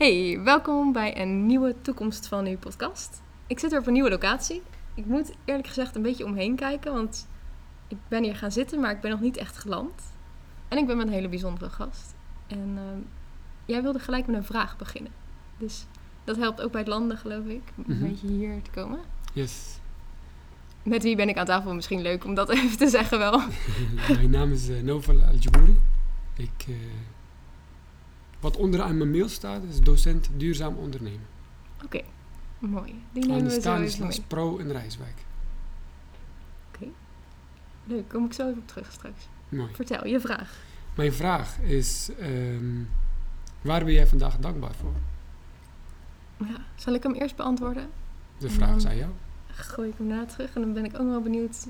Hey, welkom bij een nieuwe Toekomst van Nu podcast. Ik zit weer op een nieuwe locatie. Ik moet eerlijk gezegd een beetje omheen kijken, want ik ben hier gaan zitten, maar ik ben nog niet echt geland. En ik ben met een hele bijzondere gast. En ehm, jij wilde gelijk met een vraag beginnen. Dus dat helpt ook bij het landen, geloof ik, om Mhm. een beetje hier te komen. Yes. Met wie ben ik aan tafel? Misschien leuk om dat even te zeggen wel. Mijn naam is uh, Noval Al-Jabouri. Ik, eh, wat onderaan mijn mail staat is docent duurzaam ondernemen. Oké, mooi. Die nemen we zo even Stanislas mee. Pro in Rijswijk. Leuk, kom ik zo even op terug straks. Mooi. Vertel, je vraag. Mijn vraag is, ehm, waar ben jij vandaag dankbaar voor? Ja, zal ik hem eerst beantwoorden? De vraag is aan jou. gooi ik hem na terug. En dan ben ik ook wel benieuwd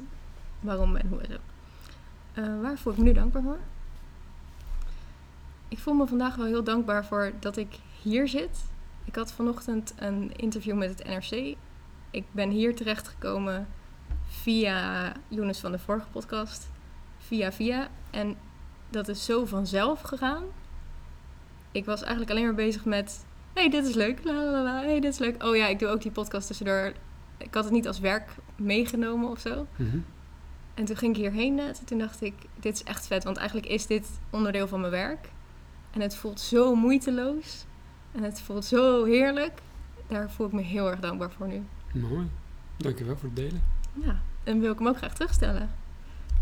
waarom en hoe en zo. Eh, waar voel ik me nu dankbaar voor? Ik voel me vandaag wel heel dankbaar voor dat ik hier zit. Ik had vanochtend een interview met het NRC. Ik ben hier terechtgekomen via Jonas van de vorige podcast. Via via. En dat is zo vanzelf gegaan. Ik was eigenlijk alleen maar bezig met... hey, dit is leuk. La, la, la. hey, dit is leuk. Oh ja, ik doe ook die podcast tussendoor ik had het niet als werk meegenomen of zo. Mhm. En toen ging ik hierheen net. En toen dacht ik, dit is echt vet. Want eigenlijk is dit onderdeel van mijn werk. En het voelt zo moeiteloos. En het voelt zo heerlijk. Daar voel ik me heel erg dankbaar voor nu. Mooi. Dankjewel voor het delen. Ja, en wil ik hem ook graag terugstellen.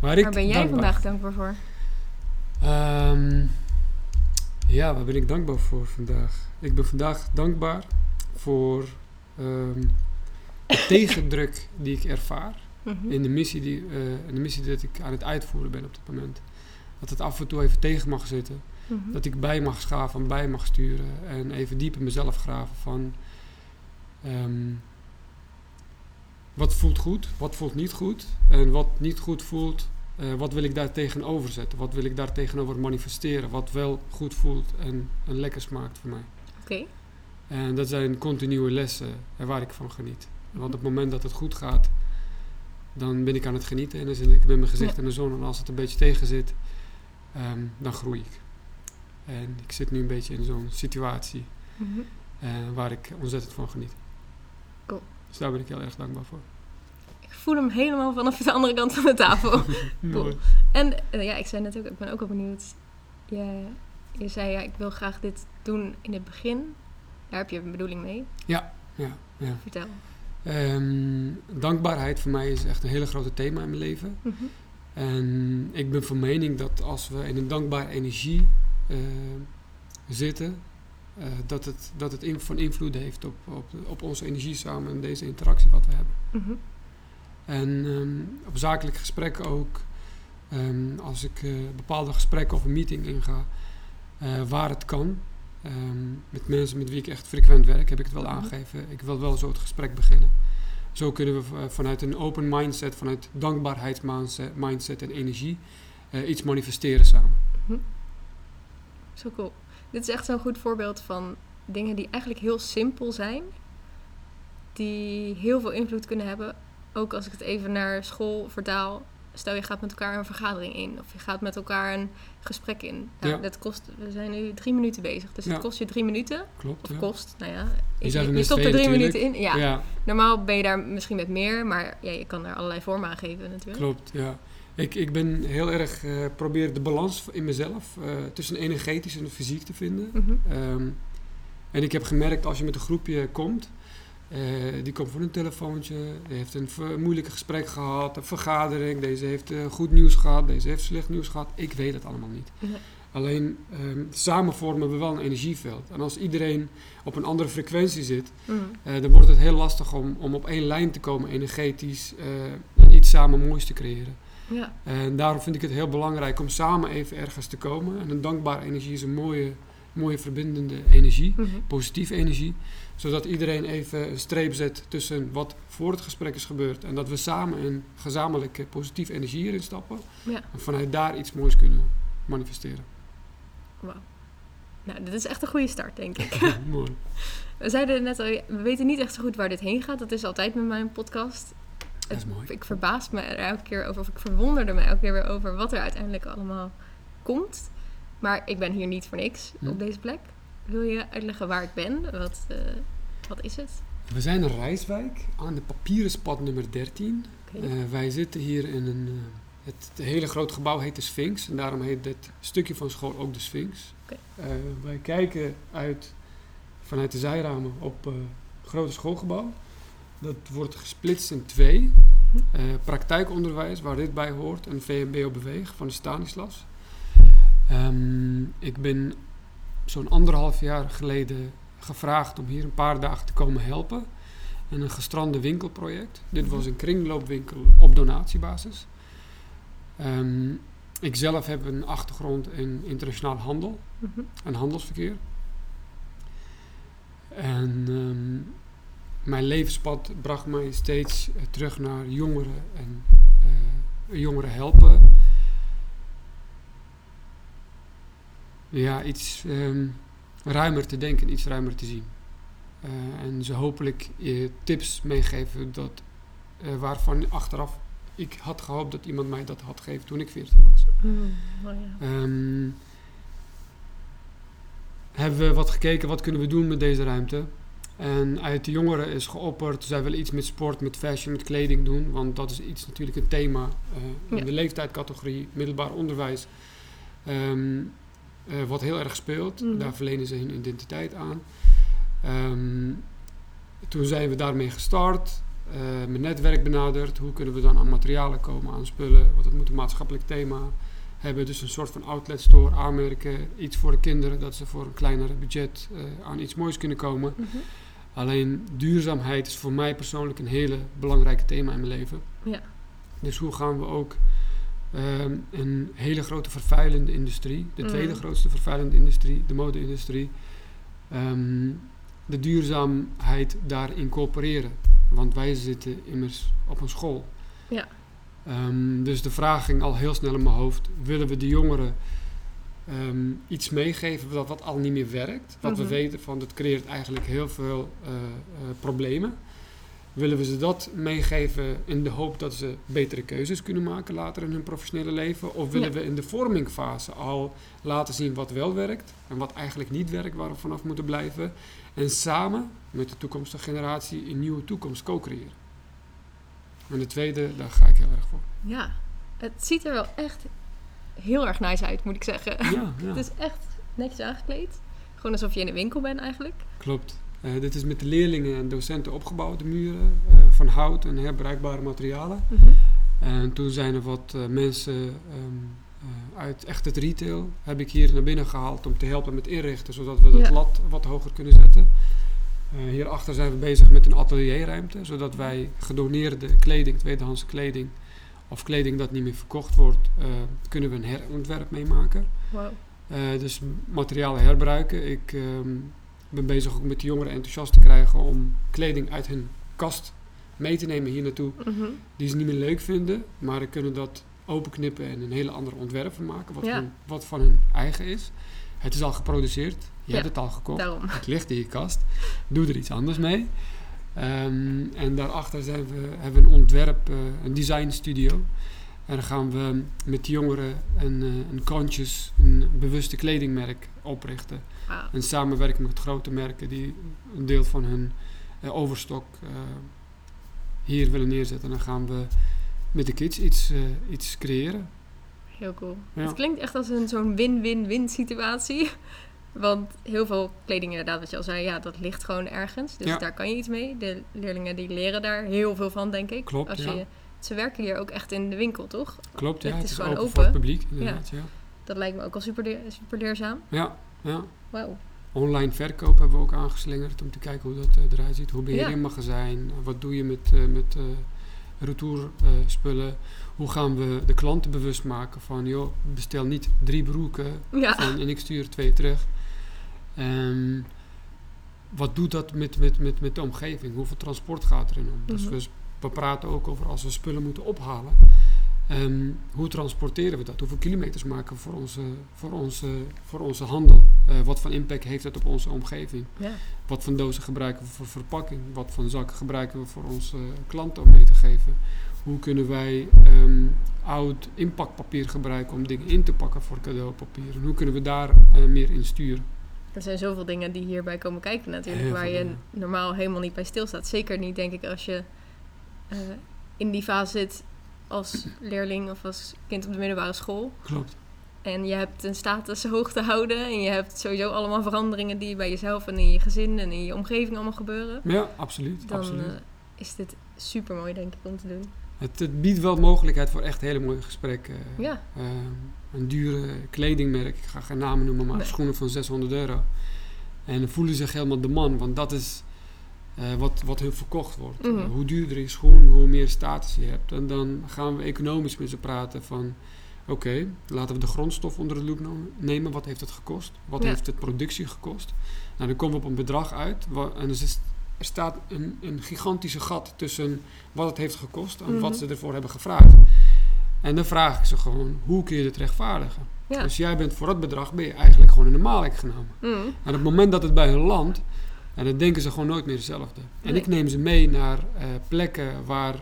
Waar, ik Waar ben jij dankbaar- vandaag dankbaar voor? Ehm, ja, waar ben ik dankbaar voor vandaag? Ik ben vandaag dankbaar voor ehm, de tegendruk die ik ervaar Mhm. in de missie, die, eh, in de missie dat ik aan het uitvoeren ben op dit moment. Dat het af en toe even tegen mag zitten. Mhm. Dat ik bij mag schaven, bij mag sturen en even diep in mezelf graven van ehm, wat voelt goed, wat voelt niet goed en wat niet goed voelt, eh, wat wil ik daar tegenover zetten, wat wil ik daar tegenover manifesteren, wat wel goed voelt en, en lekker smaakt voor mij. Oké. En dat zijn continue lessen en waar ik van geniet. Want op het moment dat het goed gaat, dan ben ik aan het genieten en dan zit ik met mijn gezicht Ja. in de zon en als het een beetje tegen zit, ehm, dan groei ik. En ik zit nu een beetje in zo'n situatie Mhm. eh, waar ik ontzettend van geniet. Cool. Dus daar ben ik heel erg dankbaar voor. Ik voel hem helemaal vanaf de andere kant van de tafel. Mooi. En eh, ja, ik zei net ook, ik ben ook wel benieuwd. Je, je zei ja, ik wil graag dit doen in het begin. Daar heb je een bedoeling mee. Ja, ja. Vertel. Ehm, dankbaarheid voor mij is echt een hele grote thema in mijn leven. Mhm. En ik ben van mening dat als we in een dankbare energie zitten, eh, dat het, dat het in, van invloed heeft op, op, op onze energie samen en deze interactie wat we hebben. Mhm. En ehm, op zakelijk gesprek ook, ehm, als ik eh, bepaalde gesprekken of een meeting inga, eh, waar het kan, ehm, met mensen met wie ik echt frequent werk, heb ik het wel Mhm. aangegeven. Ik wil wel zo het gesprek beginnen. Zo kunnen we vanuit een open mindset, vanuit dankbaarheidsmindset mindset en energie, eh, iets manifesteren samen. Mhm. Zo cool. Dit is echt zo'n goed voorbeeld van dingen die eigenlijk heel simpel zijn. Die heel veel invloed kunnen hebben. Ook als ik het even naar school vertaal. Stel je gaat met elkaar een vergadering in. Of je gaat met elkaar een gesprek in. Nou, Ja. dat kost, we zijn nu drie minuten bezig. Dus Ja. het kost je drie minuten. Klopt. Of ja. kost, nou ja. Je stopt er drie natuurlijk. minuten in. Ja. ja, Normaal ben je daar misschien met meer. Maar ja, je kan er allerlei vormen aan geven natuurlijk. klopt. Ja. Ik, ik ben heel erg, eh probeer de balans in mezelf eh, tussen energetisch en fysiek te vinden. Mhm. Ehm, en ik heb gemerkt als je met een groepje komt, eh, die komt voor een telefoontje, die heeft een ver- moeilijk gesprek gehad, een vergadering, deze heeft goed nieuws gehad, deze heeft slecht nieuws gehad. Ik weet het allemaal niet. Alleen ehm, samen vormen we wel een energieveld. En als iedereen op een andere frequentie zit, Mhm. dan wordt het heel lastig om, om op één lijn te komen, energetisch, en iets samen moois te creëren. Ja. En daarom vind ik het heel belangrijk om samen even ergens te komen. En een dankbare energie is een mooie, mooie verbindende energie, Mhm. positieve energie. Zodat iedereen even een streep zet tussen wat voor het gesprek is gebeurd. En dat we samen een gezamenlijke positieve energie hierin stappen. Ja. En vanuit daar iets moois kunnen manifesteren. Wauw. Nou, dit is echt een goede start, denk ik. Mooi. We zeiden net al, we weten niet echt zo goed waar dit heen gaat. Dat is altijd met mijn podcast. Ik verbaas me er elke keer over, of ik verwonderde me elke keer weer over wat er uiteindelijk allemaal komt. Maar ik ben hier niet voor niks Hm. op deze plek. wil je uitleggen waar ik ben? Wat, eh, wat is het? We zijn in Rijswijk aan de papierenspad nummer 13. Oké. Eh, wij zitten hier in een. eh, het, het hele grote gebouw heet de Sphinx en daarom heet dit stukje van school ook de Sphinx. Eh, wij kijken uit, vanuit de zijramen op het grote schoolgebouw. Dat wordt gesplitst in twee. Eh, praktijkonderwijs, waar dit bij hoort, en VMBO Beweeg van de Stanislas. Ehm, ik ben zo'n anderhalf jaar geleden gevraagd om hier een paar dagen te komen helpen. En een gestrande winkelproject. Dit was een kringloopwinkel op donatiebasis. Ehm, ik zelf heb een achtergrond in internationaal handel Mhm. en handelsverkeer. En ehm, mijn levenspad bracht mij steeds eh, terug naar jongeren en eh, jongeren helpen. Ja, iets ehm, ruimer te denken, iets ruimer te zien. Eh, en ze hopelijk tips meegeven dat, waarvan achteraf ik had gehoopt dat iemand mij dat had gegeven toen ik 14 was. Mm, oh ja. Ehm, hebben we wat gekeken, wat kunnen we doen met deze ruimte? En uit de jongeren is geopperd, zij willen iets met sport, met fashion, met kleding doen. Want dat is iets natuurlijk een thema eh, in Ja. de leeftijdcategorie middelbaar onderwijs. ehm, eh, wat heel erg speelt. Mhm. Daar verlenen ze hun identiteit aan. Ehm, toen zijn we daarmee gestart. eh, mijn netwerk benaderd. Hoe kunnen we dan aan materialen komen, aan spullen? Want het moet een maatschappelijk thema hebben. Dus een soort van outlet store aanmerken. Iets voor de kinderen, dat ze voor een kleinere budget aan iets moois kunnen komen. Mhm. Alleen duurzaamheid is voor mij persoonlijk een hele belangrijke thema in mijn leven. Ja. Dus hoe gaan we ook ehm, een hele grote vervuilende industrie, de Mm. tweede grootste vervuilende industrie, de mode-industrie, ehm, de duurzaamheid daar incorporeren? Want wij zitten immers op een school. Ja. Ehm, dus de vraag ging al heel snel in mijn hoofd: willen we de jongeren ehm, iets meegeven dat wat al niet meer werkt? Wat Mhm. we weten van dat creëert eigenlijk heel veel eh, eh, problemen. Willen we ze dat meegeven in de hoop dat ze betere keuzes kunnen maken later in hun professionele leven? Of willen Ja. we in de vormingfase al laten zien wat wel werkt en wat eigenlijk niet werkt, waar we vanaf moeten blijven? En samen met de toekomstige generatie een nieuwe toekomst co-creëren. En de tweede, daar ga ik heel erg voor. ja, het ziet er wel echt heel erg nice uit, moet ik zeggen. Ja, ja. Het is echt netjes aangekleed. Gewoon alsof je in een winkel bent eigenlijk. klopt. Eh, dit is met de leerlingen en docenten opgebouwd, de muren, eh, van hout en herbruikbare materialen. Mhm. En toen zijn er wat eh, mensen ehm, eh, uit echt het retail, heb ik hier naar binnen gehaald om te helpen met inrichten, zodat we dat Ja. lat wat hoger kunnen zetten. Hierachter zijn we bezig met een atelierruimte, zodat wij gedoneerde kleding, tweedehands kleding of kleding dat niet meer verkocht wordt, eh, kunnen we een herontwerp meemaken. Wow. Eh, dus materialen herbruiken. Ik ehm, ben bezig ook met de jongeren enthousiast te krijgen om kleding uit hun kast mee te nemen hier naartoe. Mhm. Die ze niet meer leuk vinden, maar die kunnen dat openknippen en een hele andere ontwerp van maken. Wat, Ja. hun, wat van hun eigen is. Het is al geproduceerd. Je Ja, hebt het al gekocht. Daarom. Het ligt in je kast. Doe er iets anders mee. Ehm, en daarachter zijn we, hebben we een ontwerp, eh, een design studio. En dan gaan we met de jongeren een, eh, een conscious, een bewuste kledingmerk oprichten. Wauw. En samenwerken met grote merken die een deel van hun eh, overstok hier willen neerzetten. En dan gaan we met de kids iets, iets creëren. Heel cool. Ja. Het klinkt echt als een zo'n win-win-win situatie. Want heel veel kleding, inderdaad, wat je al zei, ja, dat ligt gewoon ergens. Dus Ja. daar kan je iets mee. De leerlingen die leren daar heel veel van, denk ik. Klopt, Als ja. je, ze werken hier ook echt in de winkel, toch? Klopt, ja. Het Het is is gewoon open, voor het publiek. Inderdaad, ja. Dat lijkt me ook al super, super leerzaam. Ja, ja. Wauw. Online verkoop hebben we ook aangeslingerd om te kijken hoe dat eh, eruit ziet. Hoe beheer je een magazijn? Wat doe je met, eh met eh retourspullen? hoe gaan we de klanten bewust maken van, joh, bestel niet drie broeken Ja. van, en ik stuur twee terug. Ehm, wat doet dat met, met, met, met de omgeving? Hoeveel transport gaat erin om? Dus Mhm. we, we praten ook over als we spullen moeten ophalen. ehm, hoe transporteren we dat? Hoeveel kilometers maken we voor onze, voor onze, voor onze handel? Eh, wat voor impact heeft het op onze omgeving? ja. Wat voor dozen gebruiken we voor verpakking? Wat voor zakken gebruiken we voor onze klanten om mee te geven? Hoe kunnen wij ehm, oud inpakpapier gebruiken om dingen in te pakken voor cadeaupapier? En hoe kunnen we daar eh, meer in sturen? Er zijn zoveel dingen die hierbij komen kijken natuurlijk, Heel waar je dingen. normaal helemaal niet bij stilstaat. Zeker niet, denk ik, als je eh, in die fase zit als leerling of als kind op de middelbare school. Klopt. En je hebt een status hoog te houden. En je hebt sowieso allemaal veranderingen die bij jezelf en in je gezin en in je omgeving allemaal gebeuren. Ja, absoluut. Dan absoluut. eh, is dit super mooi, denk ik, om te doen. Het, het biedt wel mogelijkheid voor echt hele mooie gesprekken. Ja. Eh, een dure kledingmerk, ik ga geen namen noemen, maar Nee. schoenen van 600 euro. En dan voelen ze zich helemaal de man, want dat is eh, wat, wat hun verkocht wordt. Mhm. Hoe duurder je schoen, hoe meer status je hebt. En dan gaan we economisch met ze praten van... Oké, laten we de grondstof onder de loep nemen. Wat heeft het gekost? Wat Ja. heeft het productie gekost? Nou, dan komen we op een bedrag uit. En er, is, er staat een, een gigantische gat tussen wat het heeft gekost en Mhm. wat ze ervoor hebben gevraagd. En dan vraag ik ze gewoon, hoe kun je dit rechtvaardigen? Ja. Dus jij bent voor dat bedrag, ben je eigenlijk gewoon in de maling genomen. Mm. En op het moment dat het bij hun landt, en dan denken ze gewoon nooit meer hetzelfde. En Nee. ik neem ze mee naar eh, plekken waar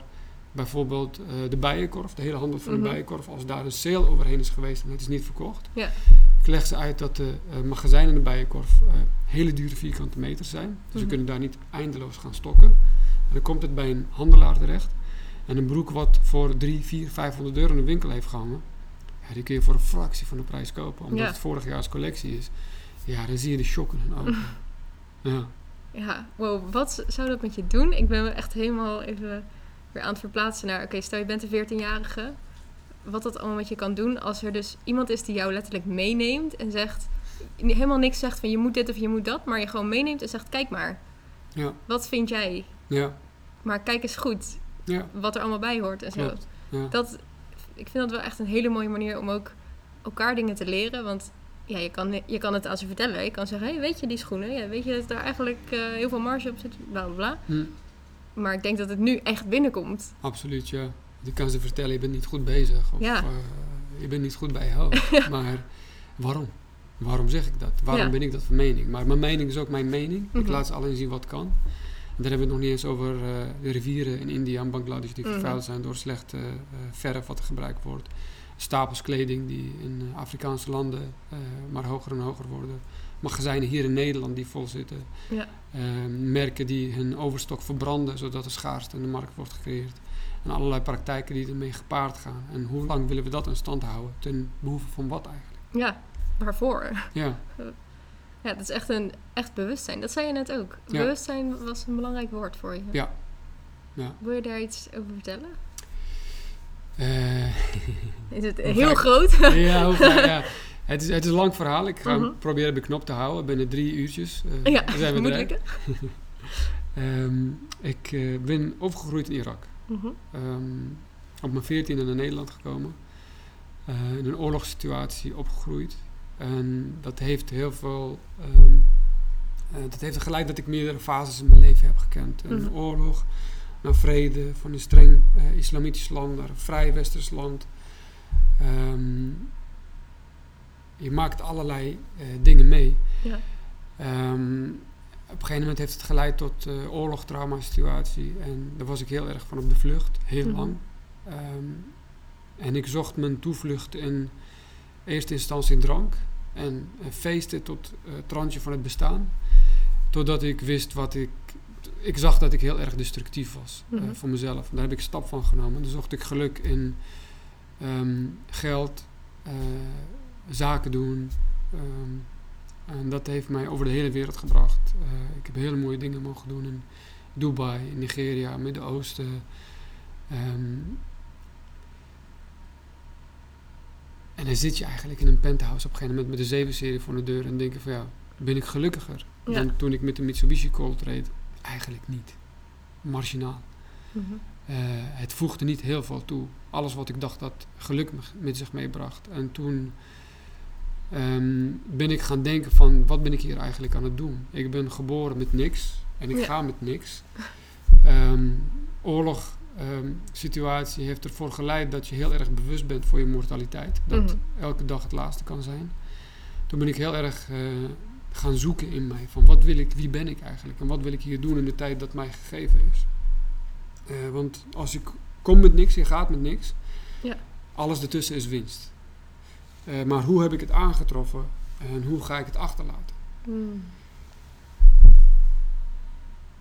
bijvoorbeeld eh, de bijenkorf, de hele handel van Mhm. de bijenkorf, als daar een sale overheen is geweest en het is niet verkocht. Ja. Ik leg ze uit dat de eh, magazijnen in de bijenkorf eh, hele dure vierkante meters zijn. Dus we Mhm. kunnen daar niet eindeloos gaan stokken. En dan komt het bij een handelaar terecht. En een broek wat voor 3, 4, 500 euro in de winkel heeft gehangen, ja, die kun je voor een fractie van de prijs kopen. Omdat Ja. het vorig jaars collectie is. Ja, dan zie je de shock in hun ogen. ja. Ja, wow, wat zou dat met je doen? Ik ben echt helemaal even weer aan het verplaatsen naar... Oké, stel je bent een 14-jarige. Wat dat allemaal met je kan doen als er dus iemand is die jou letterlijk meeneemt en zegt... Helemaal niks zegt van je moet dit of je moet dat, maar je gewoon meeneemt en zegt kijk maar. Ja. Wat vind jij? Ja. Maar kijk eens goed Ja. wat er allemaal bij hoort en zo. Ja. Dat, ik vind dat wel echt een hele mooie manier om ook elkaar dingen te leren. Want ja, je, kan, je kan het aan ze vertellen. Je kan zeggen, hey, weet je die schoenen? Ja, weet je dat daar eigenlijk eh, heel veel marge op zit? Bla, bla, bla. Hm, Maar ik denk dat het nu echt binnenkomt. absoluut, ja. Je kan ze vertellen, je bent niet goed bezig. Of Ja. eh, je bent niet goed bij je. Maar waarom? Waarom zeg ik dat? Waarom Ja. ben ik dat van mening? Maar mijn mening is ook mijn mening. Ik Mhm. laat ze alleen zien wat kan. En dan hebben we het nog niet eens over eh, de rivieren in India en Bangladesh die Mhm. vervuild zijn door slecht eh, verf wat er gebruikt wordt. Stapels kleding die in Afrikaanse landen maar hoger en hoger worden. Magazijnen hier in Nederland die vol zitten. Ja. Eh, merken die hun overstok verbranden zodat er schaarste in de markt wordt gecreëerd. En allerlei praktijken die ermee gepaard gaan. En hoe lang willen we dat in stand houden? Ten behoeve van wat eigenlijk? Ja, waarvoor? Ja, Ja, dat is echt een echt bewustzijn. Dat zei je net ook. Ja. Bewustzijn was een belangrijk woord voor je. Ja. Ja. Wil je daar iets over vertellen? Eh, Is het heel groot? ja, ja. Het, is, het is een lang verhaal. Ik ga Mhm. hem proberen beknopt te houden. Binnen drie uurtjes eh, ja, zijn we moet lukken. Ehm, ik eh, ben opgegroeid in Irak. Mhm. Ehm, op mijn veertiende naar Nederland gekomen. Eh, in een oorlogssituatie opgegroeid. En dat heeft heel veel... ehm, eh, dat heeft geleid dat ik meerdere fases in mijn leven heb gekend. Een Mhm. oorlog naar vrede, van een streng islamitisch land naar een vrij westers land. Ehm, je maakt allerlei eh, dingen mee. Ja. Ehm, op een gegeven moment heeft het geleid tot uh, oorlogtrauma situatie. En daar was ik heel erg van op de vlucht, heel Mhm. lang. Ehm, en ik zocht mijn toevlucht in eerste instantie drank. En eh, feesten tot eh, het randje van het bestaan. Totdat ik wist wat ik... Ik zag dat ik heel erg destructief was eh, Mhm. voor mezelf. Daar heb ik stap van genomen. Dan zocht ik geluk in ehm, geld, eh, zaken doen. ehm, en dat heeft mij over de hele wereld gebracht. Eh, ik heb hele mooie dingen mogen doen in Dubai, in Nigeria, Midden-Oosten. Ehm, en dan zit je eigenlijk in een penthouse op een gegeven moment met de 7-serie voor de deur en denk je van ja, ben ik gelukkiger Ja. dan toen ik met de Mitsubishi Colt reed? Eigenlijk niet. Marginaal. Mhm. Eh, het voegde niet heel veel toe. Alles wat ik dacht dat geluk me- met zich meebracht. En toen ehm, ben ik gaan denken van, wat ben ik hier eigenlijk aan het doen? Ik ben geboren met niks en ik Ja. ga met niks. Ehm, oorlog, ehm, situatie heeft ervoor geleid dat je heel erg bewust bent voor je mortaliteit. Dat Mhm. elke dag het laatste kan zijn. Toen ben ik heel erg eh, gaan zoeken in mij. Van wat wil ik, wie ben ik eigenlijk? En wat wil ik hier doen in de tijd dat mij gegeven is? Eh, want als ik kom met niks, je gaat met niks. Ja. Alles ertussen is winst. Eh, maar hoe heb ik het aangetroffen? En hoe ga ik het achterlaten? Hmm.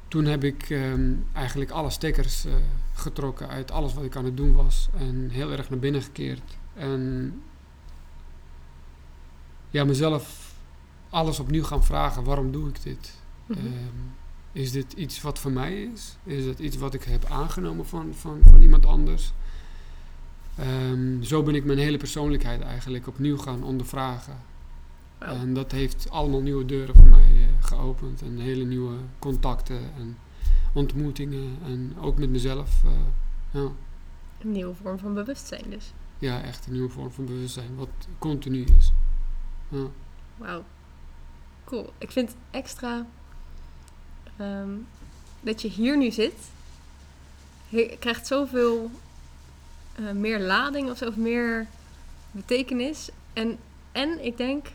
Toen heb ik ehm, eigenlijk alle stekkers eh, getrokken uit alles wat ik aan het doen was. En heel erg naar binnen gekeerd. En ja, mezelf alles opnieuw gaan vragen. Waarom doe ik dit? Mhm. Ehm, is dit iets wat voor mij is? Is het iets wat ik heb aangenomen van, van, van iemand anders? Ehm, zo ben ik mijn hele persoonlijkheid eigenlijk opnieuw gaan ondervragen. Wauw. En dat heeft allemaal nieuwe deuren voor mij eh, geopend. En hele nieuwe contacten en ontmoetingen. En ook met mezelf. eh, ja. Een nieuwe vorm van bewustzijn dus. ja, echt een nieuwe vorm van bewustzijn. Wat continu is. Ja. Wauw. Cool. Ik vind het extra ehm, dat je hier nu zit. Je krijgt zoveel eh, meer lading of zo, of meer betekenis. En, en ik denk,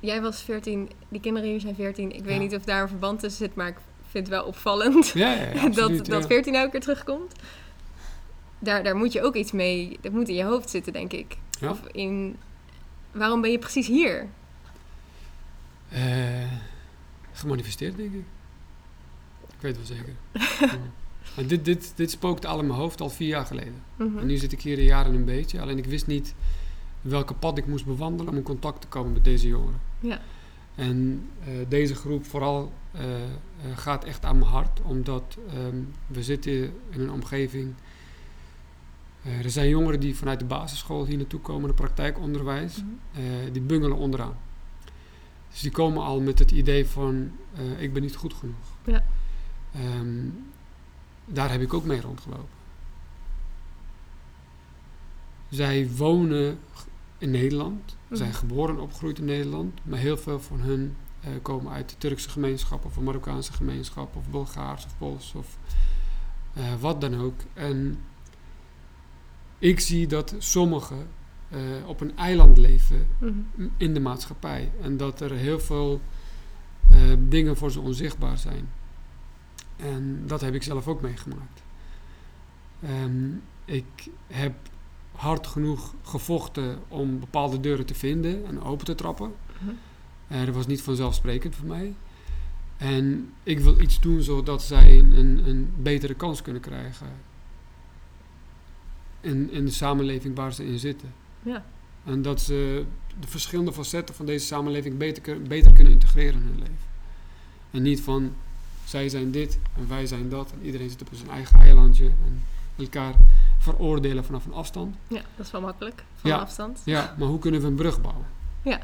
jij was 14, die kinderen hier zijn 14. Ik weet niet of daar een verband tussen zit, maar ik vind het wel opvallend Ja, ja, absoluut, dat, dat 14 nou ook weer terugkomt. Daar, daar moet je ook iets mee, dat moet in je hoofd zitten, denk ik. Of in, waarom ben je precies hier? Eh, gemanifesteerd, denk ik. Ik weet het wel zeker. dit, dit, dit spookte al in mijn hoofd al vier jaar geleden. Mhm. En nu zit ik hier een jaar en een beetje. Alleen ik wist niet welke pad ik moest bewandelen om in contact te komen met deze jongeren. Ja. En eh, deze groep vooral eh, eh, gaat echt aan mijn hart. Omdat ehm, we zitten in een omgeving... er zijn jongeren die vanuit de basisschool hier naartoe komen, de praktijkonderwijs. Mhm. die bungelen onderaan. Dus die komen al met het idee van, ik ben niet goed genoeg. Ja. Ehm, daar heb ik ook mee rondgelopen. Zij wonen in Nederland, Mhm. zijn geboren en opgegroeid in Nederland, maar heel veel van hun eh, komen uit de Turkse gemeenschap of een Marokkaanse gemeenschap of Bulgaars of Pools of eh, wat dan ook. En ik zie dat sommigen eh, op een eiland leven Mhm. in de maatschappij. En dat er heel veel dingen voor ze onzichtbaar zijn. En dat heb ik zelf ook meegemaakt. Ehm, ik heb hard genoeg gevochten om bepaalde deuren te vinden en open te trappen. Mhm. Eh, dat was niet vanzelfsprekend voor mij. En ik wil iets doen zodat zij een, een, betere kans kunnen krijgen. In, in de samenleving waar ze in zitten. Ja. En dat ze de verschillende facetten van deze samenleving beter, beter kunnen integreren in hun leven. En niet van zij zijn dit en wij zijn dat en iedereen zit op zijn eigen eilandje en elkaar veroordelen vanaf een afstand. ja, dat is wel makkelijk, van Ja. afstand. Ja, maar hoe kunnen we een brug bouwen? Ja.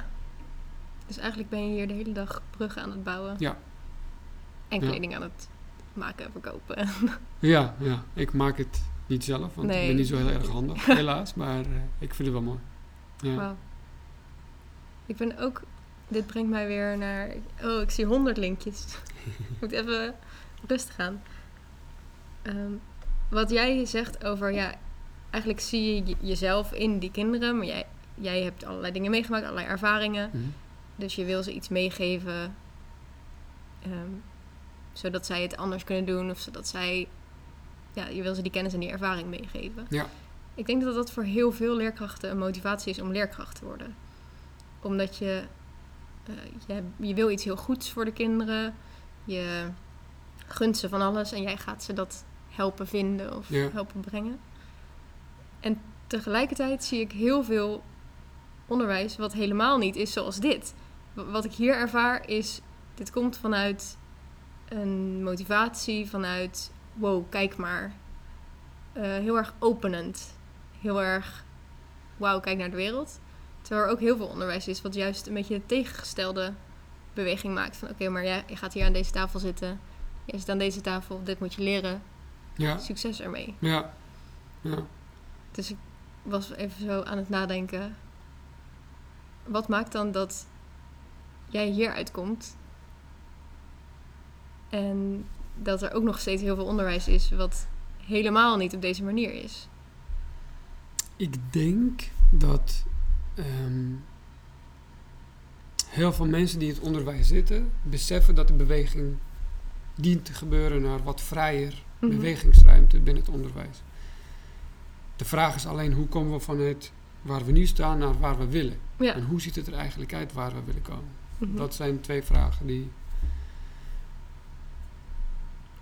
Dus eigenlijk ben je hier de hele dag bruggen aan het bouwen. Ja. En Ja. kleding aan het maken en verkopen. Ja, ja, ik maak het niet zelf, want ik ben niet zo heel erg handig, helaas. Maar eh, ik vind het wel mooi. Ja. Wauw. Ik ben ook... Dit brengt mij weer naar... Oh, ik zie honderd linkjes. ik moet even rustig aan. Ehm, wat jij zegt over... Ja, eigenlijk zie je je- jezelf in die kinderen. Maar jij, jij hebt allerlei dingen meegemaakt, allerlei ervaringen. Mhm. Dus je wil ze iets meegeven. ehm, zodat zij het anders kunnen doen. Of zodat zij... Ja, je wil ze die kennis en die ervaring meegeven. Ja. Ik denk dat dat voor heel veel leerkrachten een motivatie is om leerkracht te worden. Omdat je... eh, je, je wil iets heel goeds voor de kinderen. Je gunt ze van alles. En jij gaat ze dat helpen vinden of Ja. helpen brengen. En tegelijkertijd zie ik heel veel onderwijs wat helemaal niet is zoals dit. Wat ik hier ervaar is, dit komt vanuit een motivatie, vanuit wow, kijk maar. Eh, heel erg openend. Heel erg wauw, kijk naar de wereld. Terwijl er ook heel veel onderwijs is wat juist een beetje de tegengestelde beweging maakt. Van oké, maar jij je gaat hier aan deze tafel zitten. Jij zit aan deze tafel, dit moet je leren. Ja, Succes ermee. ja, ja. Dus ik was even zo aan het nadenken. Wat maakt dan dat jij hier uitkomt en dat er ook nog steeds heel veel onderwijs is wat helemaal niet op deze manier is? Ik denk dat ehm, heel veel mensen die in het onderwijs zitten, beseffen dat de beweging dient te gebeuren naar wat vrijer Mhm. bewegingsruimte binnen het onderwijs. De vraag is alleen hoe komen we vanuit waar we nu staan naar waar we willen. Ja, En hoe ziet het er eigenlijk uit waar we willen komen. Mhm. Dat zijn twee vragen die...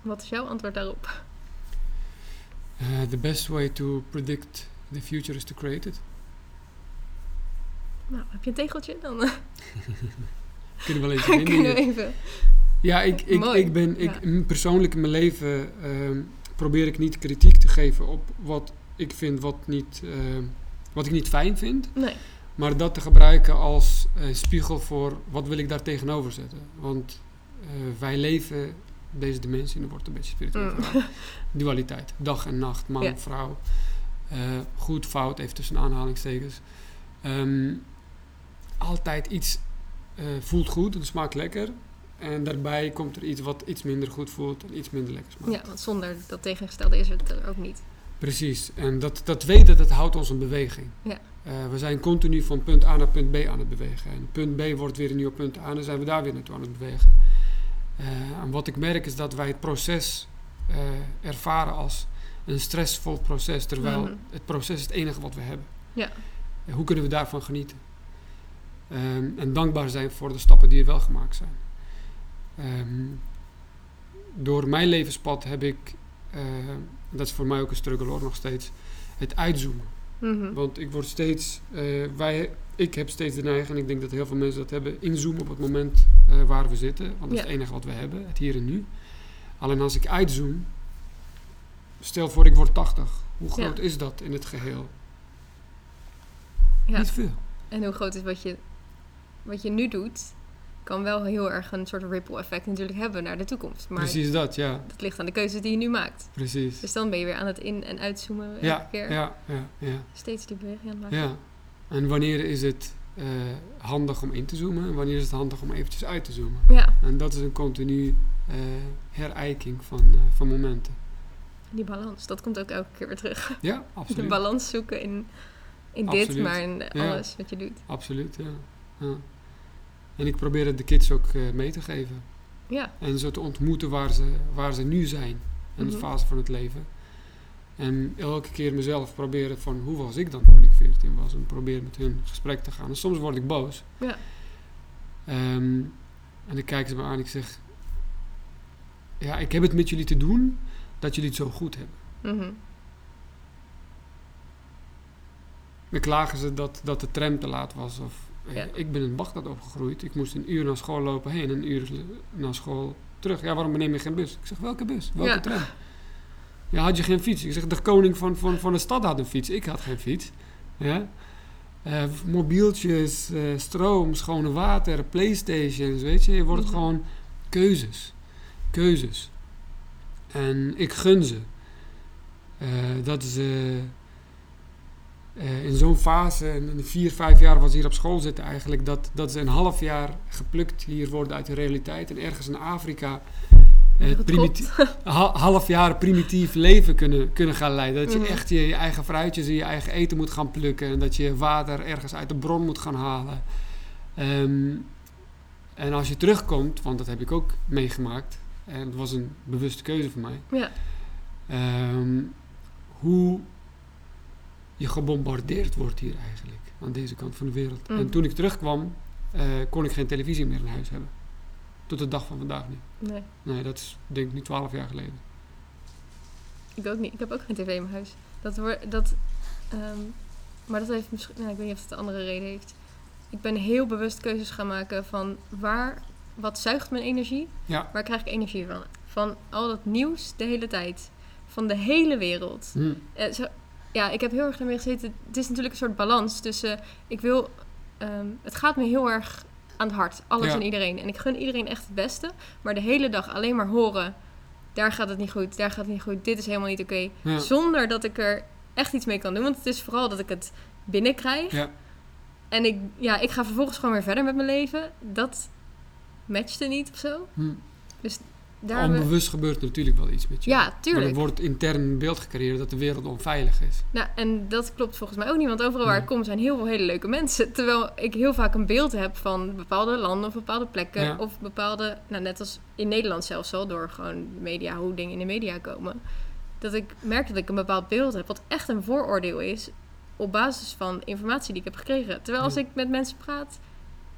Wat is jouw antwoord daarop? eh, the best way to predict the future is to create it. Nou, heb je een tegeltje? Dan Kunnen we wel even kunnen we even... Ja, ik, ik, Mooi, ik ben ik, ja. persoonlijk in mijn leven ehm, probeer ik niet kritiek te geven op wat ik vind wat, niet, ehm, wat ik niet fijn vind. Nee. Maar dat te gebruiken als eh, spiegel voor wat wil ik daar tegenover zetten. Want eh, wij leven deze dimensie, en dan wordt een beetje spiritueel Mm. Dualiteit, dag en nacht, man, Ja. vrouw. eh, goed, fout, even tussen aanhalingstekens. Ehm, altijd iets eh, voelt goed en smaakt lekker. En daarbij komt er iets wat iets minder goed voelt en iets minder lekker smaakt. Ja, want zonder dat tegengestelde is het er ook niet. Precies. En dat, dat weten, dat houdt ons in beweging. Ja. Eh, we zijn continu van punt A naar punt B aan het bewegen. En punt B wordt weer een nieuw punt A en dan zijn we daar weer naartoe aan het bewegen. Eh, en wat ik merk is dat wij het proces ervaren als een stressvol proces. Terwijl Mhm. het proces is het enige wat we hebben. Ja. Hoe kunnen we daarvan genieten? Ehm, en dankbaar zijn voor de stappen die er wel gemaakt zijn. Ehm, door mijn levenspad heb ik, eh, dat is voor mij ook een struggle hoor, nog steeds, het uitzoomen. Mhm. Want ik word steeds, eh, wij, ik heb steeds de neiging, en ik denk dat heel veel mensen dat hebben, inzoomen op het moment eh, waar we zitten. Want dat is het enige wat we hebben, het hier en nu. Alleen als ik uitzoom, stel voor ik word 80. Hoe Ja. groot is dat in het geheel? Ja. Niet veel. En hoe groot is wat je, wat je nu doet, kan wel heel erg een soort ripple effect natuurlijk hebben naar de toekomst. Maar Precies dat, ja. dat ligt aan de keuzes die je nu maakt. Precies. Dus dan ben je weer aan het in- en uitzoomen elke Ja, keer. ja, ja, ja, Steeds die beweging aan het maken. ja. En wanneer is het eh, handig om in te zoomen en wanneer is het handig om eventjes uit te zoomen? Ja, En dat is een continu eh herijking van, eh, van momenten. die balans, dat komt ook elke keer weer terug. Ja, De absoluut. balans zoeken in, in dit, maar in Ja. alles wat je doet. Absoluut, ja. ja. En ik probeer het de kids ook eh, mee te geven. Ja, En zo te ontmoeten waar ze, waar ze nu zijn. In de Mhm. fase van het leven. En elke keer mezelf proberen van hoe was ik dan toen ik 14 was. En probeer met hun gesprek te gaan. En soms word ik boos. Ja. Ehm, en dan kijken ze me aan en ik zeg... Ja, ik heb het met jullie te doen dat jullie het zo goed hebben. mhm. Dan klagen ze dat, dat de tram te laat was. Of, Ja. Ik ben in Bagdad opgegroeid. Ik moest een uur naar school lopen heen en een uur naar school terug. Ja, waarom neem je geen bus? Ik zeg, welke bus? Welke Ja. tram? Ja, had je geen fiets? Ik zeg, de koning van, van, van de stad had een fiets. Ik had geen fiets. Ja? Eh, mobieltjes, eh, stroom, schone water, playstations, weet je. Je wordt Mhm. gewoon keuzes. Keuzes. En ik gun ze. Eh, dat ze eh, in zo'n fase, in de vier, vijf jaar wat ze hier op school zitten eigenlijk, dat, dat ze een half jaar geplukt hier worden uit de realiteit en ergens in Afrika ha- half jaar primitief leven kunnen, kunnen gaan leiden. Dat je Mhm. echt je, je eigen fruitjes en je eigen eten moet gaan plukken en dat je water ergens uit de bron moet gaan halen. Ehm, en als je terugkomt, want dat heb ik ook meegemaakt, en het was een bewuste keuze voor mij, Ja, Ehm, hoe je gebombardeerd wordt hier eigenlijk, aan deze kant van de wereld. Mm. En toen ik terugkwam, eh, kon ik geen televisie meer in huis hebben. Tot de dag van vandaag niet. nee, Nee, dat is denk ik nu twaalf jaar geleden. ik ook niet. Ik heb ook geen tv in mijn huis. Dat wordt, dat, ehm, maar dat heeft misschien, nou, ik weet niet of het een andere reden heeft. Ik ben heel bewust keuzes gaan maken van waar, wat zuigt mijn energie? Ja. Waar krijg ik energie van? Van al dat nieuws de hele tijd. Van de hele wereld. Hm. Eh, zo, ja, ik heb heel erg ermee gezeten. Het is natuurlijk een soort balans tussen. Ik wil. ehm, het gaat me heel erg aan het hart. Alles Ja. en iedereen. En ik gun iedereen echt het beste. Maar de hele dag alleen maar horen. Daar gaat het niet goed. Daar gaat het niet goed. Dit is helemaal niet oké. Ja. Zonder dat ik er echt iets mee kan doen. Want het is vooral dat ik het binnenkrijg. Ja. En ik, ja, ik ga vervolgens gewoon weer verder met mijn leven. Dat matchte niet of zo. Hm. Daar hebben we- Onbewust gebeurt er natuurlijk wel iets met je. ja, Maar tuurlijk. er wordt intern een beeld gecreëerd dat de wereld onveilig is. Nou, en dat klopt volgens mij ook niet, want overal waar Nee. ik kom zijn heel veel hele leuke mensen. Terwijl ik heel vaak een beeld heb van bepaalde landen of bepaalde plekken. Ja. Of bepaalde, nou net als in Nederland zelfs al, door gewoon media, hoe dingen in de media komen. Dat ik merk dat ik een bepaald beeld heb, wat echt een vooroordeel is, op basis van informatie die ik heb gekregen. Terwijl als ik met mensen praat,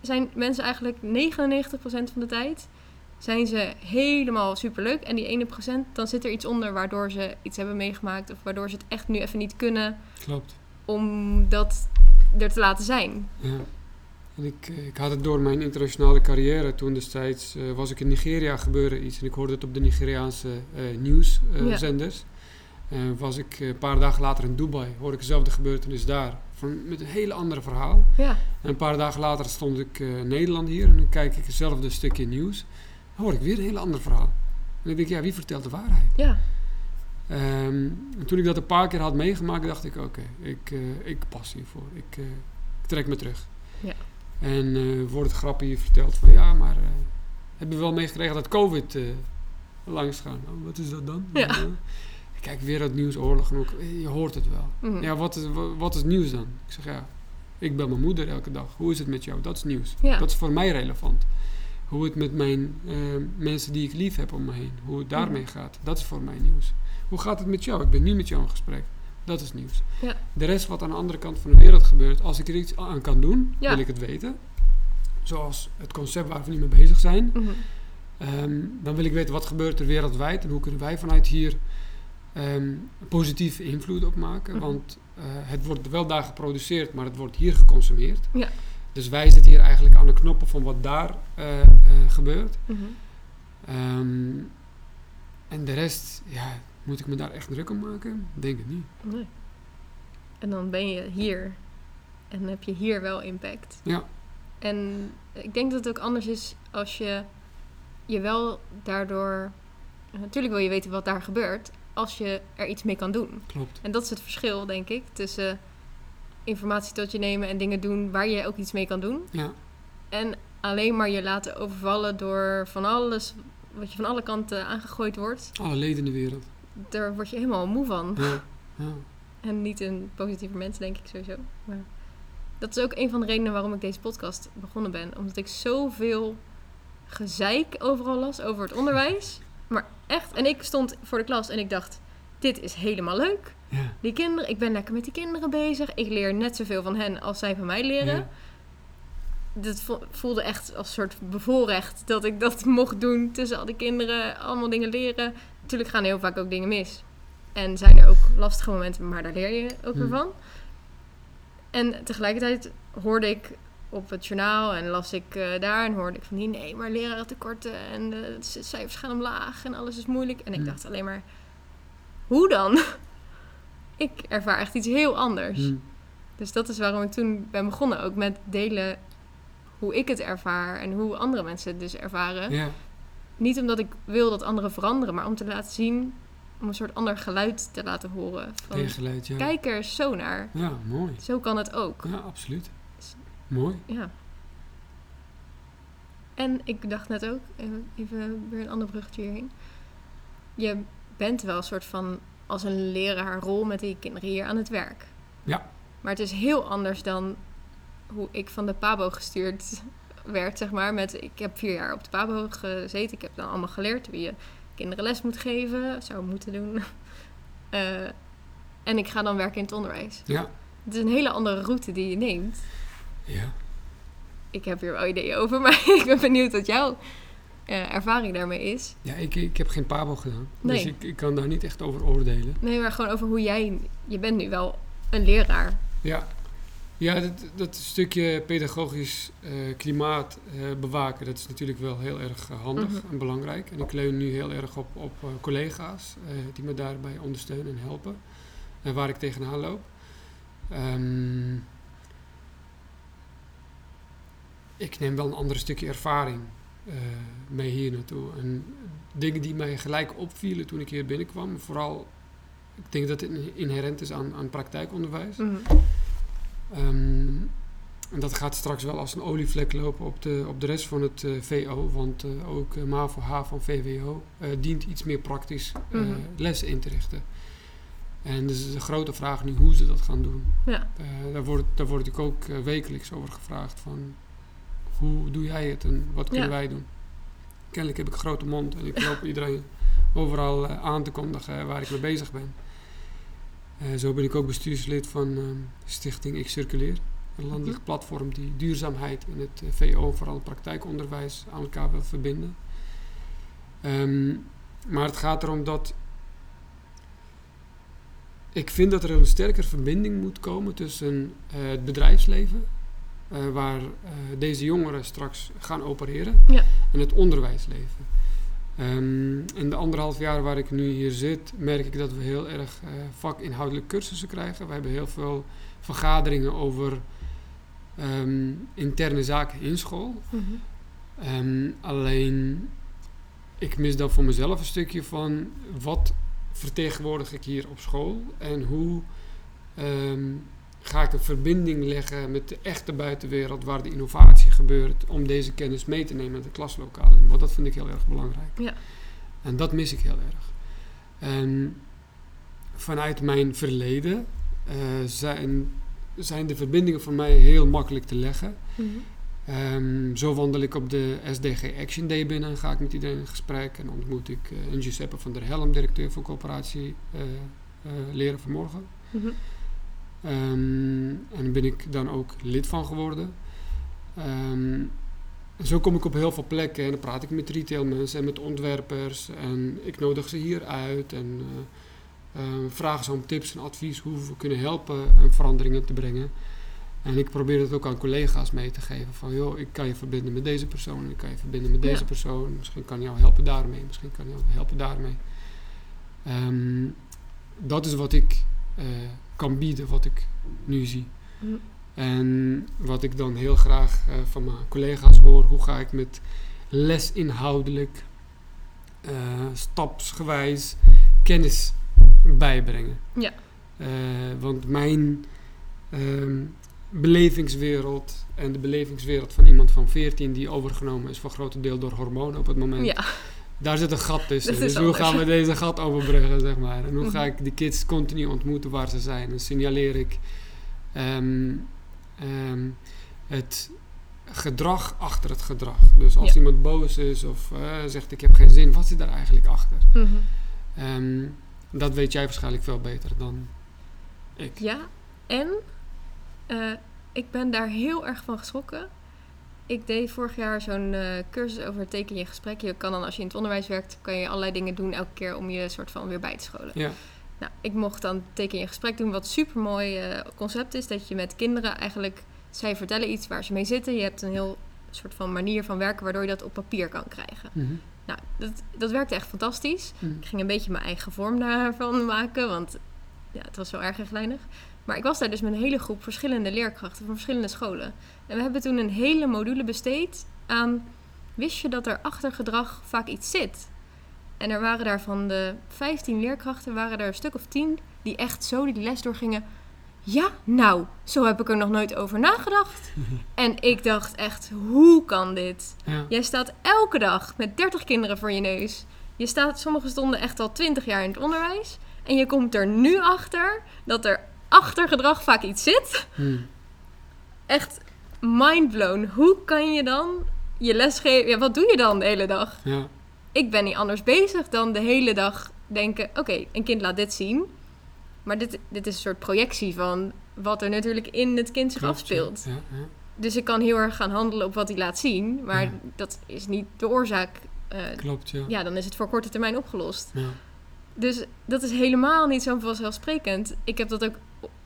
zijn mensen eigenlijk 99% van de tijd zijn ze helemaal superleuk. En die ene procent, dan zit er iets onder waardoor ze iets hebben meegemaakt. Of waardoor ze het echt nu even niet kunnen Klopt. om dat er te laten zijn. Ja. En ik, eh, ik had het door mijn internationale carrière. Toen destijds eh, was ik in Nigeria, gebeurde iets. En ik hoorde het op de Nigeriaanse Ja. nieuwszenders. En was ik een paar dagen later in Dubai. Hoorde ik dezelfde gebeurtenis daar. Van, met een hele andere verhaal. Ja, En een paar dagen later stond ik in Nederland hier. En dan kijk ik hetzelfde stukje nieuws. Dan hoor ik weer een heel ander verhaal. En ik denk, ja, wie vertelt de waarheid? ja, Ehm, en toen ik dat een paar keer had meegemaakt, dacht ik: oké, ik, eh, ik pas hiervoor. Ik, eh, ik trek me terug. Ja. En eh wordt het grapje verteld van ja, maar eh, heb je wel meegekregen dat COVID langs gaat? Oh, wat is dat dan? Ja. Ik kijk weer het nieuws, oorlog en ook, je hoort het wel. mhm. Ja, wat is, wa- wat is nieuws dan? Ik zeg ja, ik bel mijn moeder elke dag. Hoe is het met jou? Dat is nieuws. Ja. Dat is voor mij relevant. Hoe het met mijn eh, mensen die ik lief heb om me heen, hoe het daarmee gaat, dat is voor mij nieuws. Hoe gaat het met jou? Ik ben nu met jou in gesprek. Dat is nieuws. Ja. De rest wat aan de andere kant van de wereld gebeurt, als ik er iets aan kan doen, Ja. wil ik het weten. Zoals het concept waar we nu mee bezig zijn. Mhm. Ehm, dan wil ik weten wat gebeurt er wereldwijd en hoe kunnen wij vanuit hier ehm, positieve invloed op maken. Mhm. Want eh, het wordt wel daar geproduceerd, maar het wordt hier geconsumeerd. Ja. Dus wij zitten hier eigenlijk aan de knoppen van wat daar eh, eh, gebeurt. Mhm. Ehm, en de rest, ja, moet ik me daar echt druk om maken? Denk het niet. Nee. En dan ben je hier. En heb je hier wel impact. Ja. En ik denk dat het ook anders is als je je wel daardoor... Natuurlijk wil je weten wat daar gebeurt. Als je er iets mee kan doen. Klopt. En dat is het verschil, denk ik. Tussen informatie tot je nemen en dingen doen waar je ook iets mee kan doen. Ja, En alleen maar je laten overvallen door van alles wat je van alle kanten aangegooid wordt. alle leden in de wereld. Daar word je helemaal moe van. Ja, ja. En niet een positieve mens, denk ik sowieso. Maar dat is ook een van de redenen waarom ik deze podcast begonnen ben. Omdat ik zoveel gezeik overal las over het onderwijs. Maar echt, en ik stond voor de klas en ik dacht, dit is helemaal leuk. Ja. Die kinderen, ik ben lekker met die kinderen bezig. Ik leer net zoveel van hen als zij van mij leren. Ja. Dat vo- voelde echt als een soort bevoorrecht dat ik dat mocht doen tussen al die kinderen, allemaal dingen leren. Natuurlijk gaan heel vaak ook dingen mis. En zijn er ook lastige momenten, maar daar leer je ook weer Hmm. van. En tegelijkertijd hoorde ik op het journaal en las ik eh, daar en hoorde ik van die nee, maar lerarentekorten en de cijfers gaan omlaag en alles is moeilijk. En ik Hmm. dacht alleen maar, hoe dan? ik ervaar echt iets heel anders. Hm. Dus dat is waarom ik toen ben begonnen. Ook met delen hoe ik het ervaar en hoe andere mensen het dus ervaren. Ja, Niet omdat ik wil dat anderen veranderen, maar om te laten zien, om een soort ander geluid te laten horen. Van, tegengeluid, ja. kijk er zo naar. Ja, mooi. Zo kan het ook. Ja, absoluut. Mooi. Ja. En ik dacht net ook, even, even weer een ander bruggetje hierheen. Je bent wel een soort van als een leraar rol met die kinderen hier aan het werk. Ja. Maar het is heel anders dan hoe ik van de PABO gestuurd werd, zeg maar. Met, ik heb vier jaar op de PABO gezeten. Ik heb dan allemaal geleerd hoe je kinderen les moet geven. Zou moeten doen. Eh, en ik ga dan werken in het onderwijs. Ja. Het is een hele andere route die je neemt Ja. ik heb hier wel ideeën over, maar ik ben benieuwd wat jouw eh, ervaring daarmee is. Ja, ik, ik heb geen pabo gedaan. Nee. Dus ik, ik kan daar niet echt over oordelen. Nee, maar gewoon over hoe jij... Je bent nu wel een leraar. Ja, ja dat, dat stukje pedagogisch eh, klimaat eh, bewaken, dat is natuurlijk wel heel erg handig Mhm. en belangrijk. En ik leun nu heel erg op, op collega's die me daarbij ondersteunen en helpen. En waar ik tegenaan loop. Ehm, ik neem wel een ander stukje ervaring mee hier naartoe. En dingen die mij gelijk opvielen toen ik hier binnenkwam, vooral, ik denk dat het inherent is aan, aan praktijkonderwijs. Mhm. Ehm, en dat gaat straks wel als een olievlek lopen op de, op de rest van het eh, VO. Want eh, ook uh, MAVO, HAVO en VWO eh, dient iets meer praktisch eh, Mhm. les in te richten. En dus is de grote vraag nu hoe ze dat gaan doen. Ja. Eh, daar, word, daar word ik ook eh, wekelijks over gevraagd van... Hoe doe jij het en wat kunnen Ja. wij doen? Kennelijk heb ik een grote mond en ik loop iedereen overal eh, aan te kondigen waar ik mee bezig ben. Eh, zo ben ik ook bestuurslid van eh, Stichting Ik Circuleer. Een landelijk Mhm. platform die duurzaamheid en het eh, VO, vooral het praktijkonderwijs, aan elkaar wil verbinden. Ehm, maar het gaat erom dat ik vind dat er een sterker verbinding moet komen tussen het bedrijfsleven, eh, waar eh, deze jongeren straks gaan opereren, Ja. en het onderwijsleven. Ehm, in de anderhalf jaar waar ik nu hier zit, merk ik dat we heel erg eh, vakinhoudelijke cursussen krijgen. We hebben heel veel vergaderingen over ehm, interne zaken in school. Mhm. Ehm, alleen, ik mis dan voor mezelf een stukje van wat vertegenwoordig ik hier op school en hoe ga ik een verbinding leggen met de echte buitenwereld waar de innovatie gebeurt om deze kennis mee te nemen naar de klaslokaal in. Want dat vind ik heel erg belangrijk. Ja. En dat mis ik heel erg. En vanuit mijn verleden eh, zijn, zijn de verbindingen voor mij heel makkelijk te leggen. Mhm. Ehm, zo wandel ik op de SDG Action Day binnen en ga ik met iedereen in gesprek. En ontmoet ik een Giuseppe van der Helm, directeur van coöperatie eh, Leren vanmorgen. Mhm. Ehm, en daar ben ik dan ook lid van geworden. Ehm, zo kom ik op heel veel plekken en dan praat ik met retailmensen en met ontwerpers. En ik nodig ze hier uit en eh, eh, vraag ze om tips en advies hoe we kunnen helpen en veranderingen te brengen. En ik probeer het ook aan collega's mee te geven. Van joh, ik kan je verbinden met deze persoon. Ik kan je verbinden met deze Ja. persoon. Misschien kan jou helpen daarmee. Misschien kan jou helpen daarmee. Ehm, dat is wat ik eh, kan bieden, wat ik nu zie. En wat ik dan heel graag eh, van mijn collega's hoor, hoe ga ik met lesinhoudelijk, eh, stapsgewijs kennis bijbrengen. Ja. Eh, want mijn ehm, belevingswereld en de belevingswereld van iemand van 14 die overgenomen is voor grote deel door hormonen op het moment. Ja, Daar zit een gat tussen. Dus hoe anders. gaan we deze gat overbruggen, zeg maar? En hoe ga Mhm. ik die kids continu ontmoeten waar ze zijn? En signaleer ik ehm, ehm, het gedrag achter het gedrag. Dus als Ja. iemand boos is of eh, zegt ik heb geen zin, wat zit daar eigenlijk achter? Mhm. Ehm, dat weet jij waarschijnlijk veel beter dan ik. ja. En eh, ik ben daar heel erg van geschrokken. Ik deed vorig jaar zo'n eh, cursus over teken je gesprek. Je kan dan, als je in het onderwijs werkt, kan je allerlei dingen doen elke keer om je soort van weer bij te scholen. Ja, Nou, ik mocht dan teken je gesprek doen, wat super mooi concept is. Dat je met kinderen eigenlijk, zij vertellen iets waar ze mee zitten. Je hebt een heel soort van manier van werken waardoor je dat op papier kan krijgen. Mhm. Nou, dat, dat werkte echt fantastisch. Mhm. Ik ging een beetje mijn eigen vorm daarvan maken, want ja, het was wel erg rechtlijnig. Maar ik was daar dus met een hele groep verschillende leerkrachten van verschillende scholen. En we hebben toen een hele module besteed aan... Wist je dat er achter gedrag vaak iets zit? En er waren daar van de 15 leerkrachten, waren er een stuk of 10 die echt zo die les doorgingen. Ja, nou, zo heb ik er nog nooit over nagedacht. En ik dacht echt, hoe kan dit? Ja. Jij staat elke dag met 30 kinderen voor je neus. Je staat, sommigen stonden echt al 20 jaar in het onderwijs. En je komt er nu achter dat er achter gedrag vaak iets zit. Mhm. Echt mindblown. Hoe kan je dan je les geven? Ja, wat doe je dan de hele dag? ja. Ik ben niet anders bezig dan de hele dag denken: oké, een kind laat dit zien. Maar dit, dit is een soort projectie van wat er natuurlijk in het kind zich Klopt, afspeelt. Ja, ja. Dus ik kan heel erg gaan handelen op wat hij laat zien. Maar Ja. dat is niet de oorzaak. eh, Klopt, ja. ja, dan is het voor korte termijn opgelost. ja. Dus dat is helemaal niet zo vanzelfsprekend. Ik heb dat ook.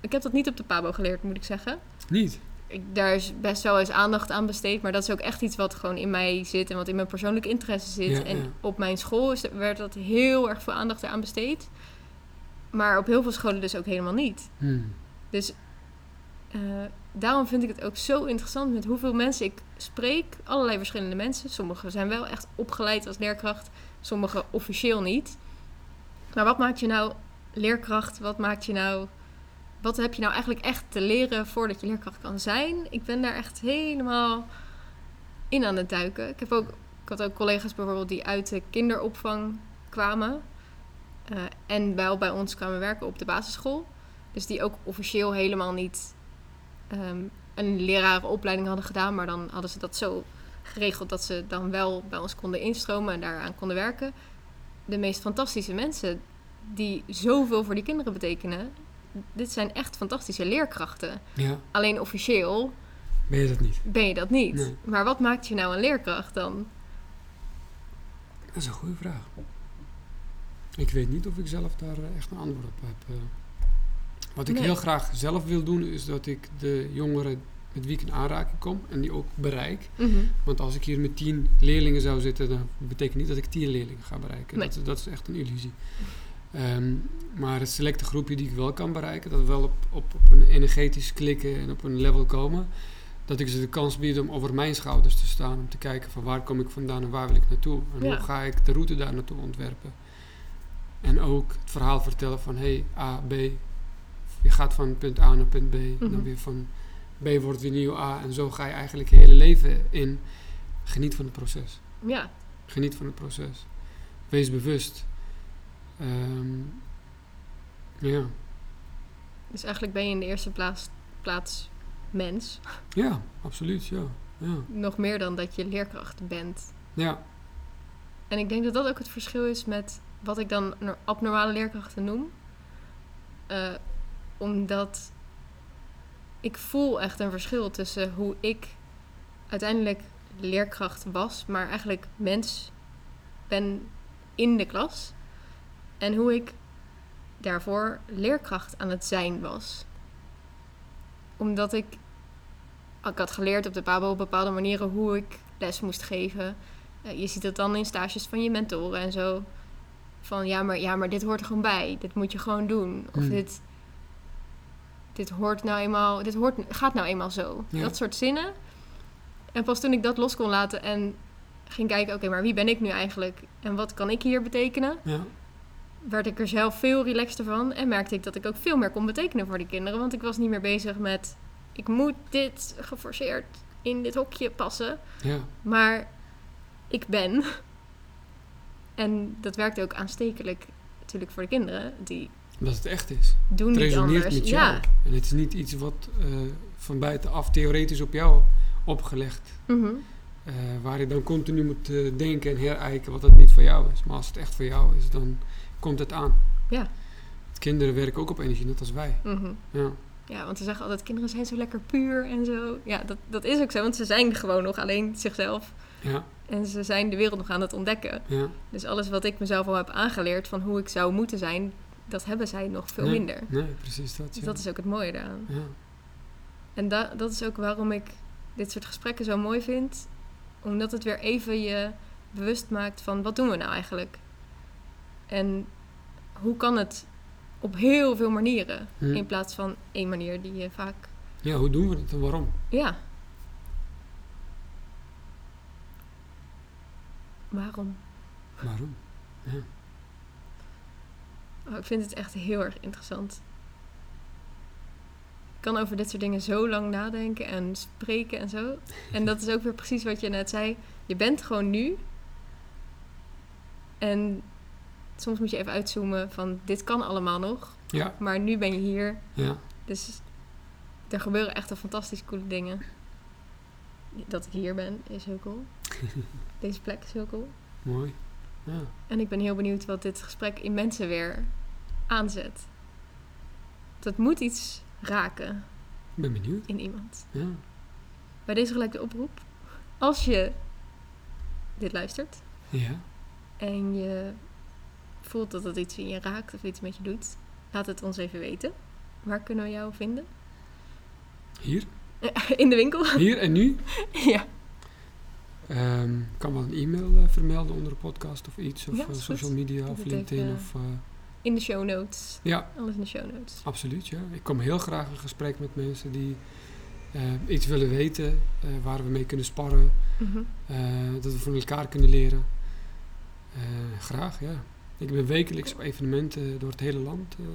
Ik heb dat niet op de Pabo geleerd, moet ik zeggen. Niet? Ik, daar is best wel eens aandacht aan besteed, maar dat is ook echt iets wat gewoon in mij zit en wat in mijn persoonlijke interesse zit. Ja, en ja. op mijn school is, werd dat heel erg veel aandacht aan besteed. Maar op heel veel scholen dus ook helemaal niet. Mhm. Dus eh, daarom vind ik het ook zo interessant met hoeveel mensen ik spreek. Allerlei verschillende mensen. Sommigen zijn wel echt opgeleid als leerkracht, sommigen officieel niet. Maar wat maakt je nou leerkracht? Wat maakt je nou. Wat heb je nou eigenlijk echt te leren voordat je leerkracht kan zijn? Ik ben daar echt helemaal in aan het duiken. Ik, heb ook, ik had ook collega's bijvoorbeeld die uit de kinderopvang kwamen. eh, en wel bij ons kwamen werken op de basisschool. Dus die ook officieel helemaal niet ehm, een lerarenopleiding hadden gedaan. Maar dan hadden ze dat zo geregeld dat ze dan wel bij ons konden instromen en daaraan konden werken. De meest fantastische mensen die zoveel voor die kinderen betekenen. Dit zijn echt fantastische leerkrachten. Ja, Alleen officieel ben je dat niet? ben je dat niet. Nee. Maar wat maakt je nou een leerkracht dan? Dat is een goede vraag. Ik weet niet of ik zelf daar eh, echt een antwoord op heb. eh. Wat ik Nee. heel graag zelf wil doen, is dat ik de jongeren met wie ik in aanraking kom en die ook bereik. Mhm. Want als ik hier met tien leerlingen zou zitten, dan betekent niet dat ik tien leerlingen ga bereiken. Nee. Dat, dat is echt een illusie. Ehm, maar het selecte groepje die ik wel kan bereiken, dat we wel op, op, op een energetisch klikken en op een level komen, dat ik ze de kans bied om over mijn schouders te staan, om te kijken van waar kom ik vandaan en waar wil ik naartoe. En Ja. hoe ga ik de route daar naartoe ontwerpen. En ook het verhaal vertellen van hey, A, B. Je gaat van punt A naar punt B, Mhm. dan weer van B wordt weer nieuw A. En zo ga je eigenlijk je hele leven in. Geniet van het proces. Ja, Geniet van het proces. Wees bewust. Ehm, ja. dus eigenlijk ben je in de eerste plaats, plaats mens. ja, absoluut. Ja. Ja. Nog meer dan dat je leerkracht bent. ja, En ik denk dat dat ook het verschil is met wat ik dan no- abnormale leerkrachten noem. Eh, omdat ik voel echt een verschil tussen hoe ik uiteindelijk leerkracht was, maar eigenlijk mens ben in de klas. En hoe ik daarvoor leerkracht aan het zijn was. Omdat ik, ik had geleerd op de PABO op bepaalde manieren hoe ik les moest geven. Eh, je ziet het dan in stages van je mentoren en zo. Van ja maar, ja, maar dit hoort er gewoon bij. Dit moet je gewoon doen. Of Hmm. dit, dit hoort nou eenmaal, dit hoort, gaat nou eenmaal zo. Ja. Dat soort zinnen. En pas toen ik dat los kon laten en ging kijken, oké, maar wie ben ik nu eigenlijk? En wat kan ik hier betekenen? ja, werd ik er zelf veel relaxter van. En merkte ik dat ik ook veel meer kon betekenen voor die kinderen. Want ik was niet meer bezig met... Ik moet dit geforceerd in dit hokje passen. ja, Maar ik ben. En dat werkt ook aanstekelijk natuurlijk voor de kinderen. Die dat het echt is. doen Het resoneert anders. met jou. Ja. En het is niet iets wat eh, van buitenaf theoretisch op jou opgelegd Mhm. Eh, waar je dan continu moet eh, denken en herijken wat het niet voor jou is. Maar als het echt voor jou is, dan komt het aan. Ja. Kinderen werken ook op energie, net als wij. Mhm. Ja, Ja, want ze zeggen altijd, kinderen zijn zo lekker puur en zo. Ja, dat, dat is ook zo, want ze zijn gewoon nog alleen zichzelf. ja, En ze zijn de wereld nog aan het ontdekken. ja. Dus alles wat ik mezelf al heb aangeleerd van hoe ik zou moeten zijn, dat hebben zij nog veel Nee, minder. Nee, precies dat. Dus dat is ook het mooie daaraan. ja. En da dat is ook waarom ik dit soort gesprekken zo mooi vind. Omdat het weer even je bewust maakt van wat doen we nou eigenlijk? En hoe kan het op heel veel manieren? Hm. In plaats van één manier die je vaak... ja, hoe doen we het en waarom? Ja. Waarom? Waarom? Ja. Oh, ik vind het echt heel erg interessant. Ik kan over dit soort dingen zo lang nadenken en spreken en zo. En dat is ook weer precies wat je net zei. Je bent gewoon nu. En soms moet je even uitzoomen van dit kan allemaal nog. Ja, Maar nu ben je hier. ja, Dus er gebeuren echt fantastisch coole dingen. Dat ik hier ben is heel cool. Deze plek is heel cool. mooi. Ja, En ik ben heel benieuwd wat dit gesprek in mensen weer aanzet. Dat moet iets raken ik ben benieuwd. in iemand. Ja, Bij deze gelijk de oproep. Als je dit luistert ja. en je voelt dat het iets in je raakt of iets met je doet, laat het ons even weten. Waar kunnen we jou vinden? Hier, In de winkel? hier en nu. ja. Ehm, kan wel een e-mail eh, vermelden onder de podcast of iets. Of Ja, eh, social media of LinkedIn. even. Of, eh, In de show notes. ja, Alles in de show notes. Absoluut, ja. Ik kom heel graag in gesprek met mensen die eh, iets willen weten, eh, waar we mee kunnen sparren, Mhm. eh, dat we van elkaar kunnen leren. Eh, graag, ja. Ik ben wekelijks op evenementen door het hele land. eh,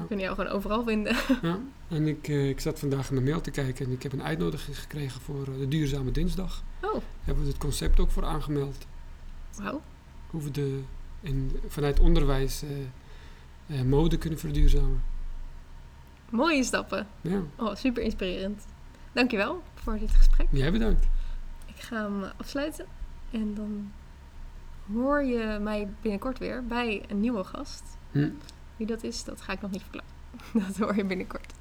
We kunnen jou gewoon overal vinden. ja. En ik, eh, ik zat vandaag in mijn mail te kijken en ik heb een uitnodiging gekregen voor eh, de Duurzame Dinsdag. Oh, Hebben we het concept ook voor aangemeld. wauw. Hoe we de, in, vanuit onderwijs mode kunnen verduurzamen. Mooie stappen. Ja, Oh, super inspirerend. Dankjewel voor dit gesprek. jij bedankt. Ik ga hem afsluiten. En dan hoor je mij binnenkort weer bij een nieuwe gast. Hm. Wie dat is, dat ga ik nog niet verklappen. Dat hoor je binnenkort.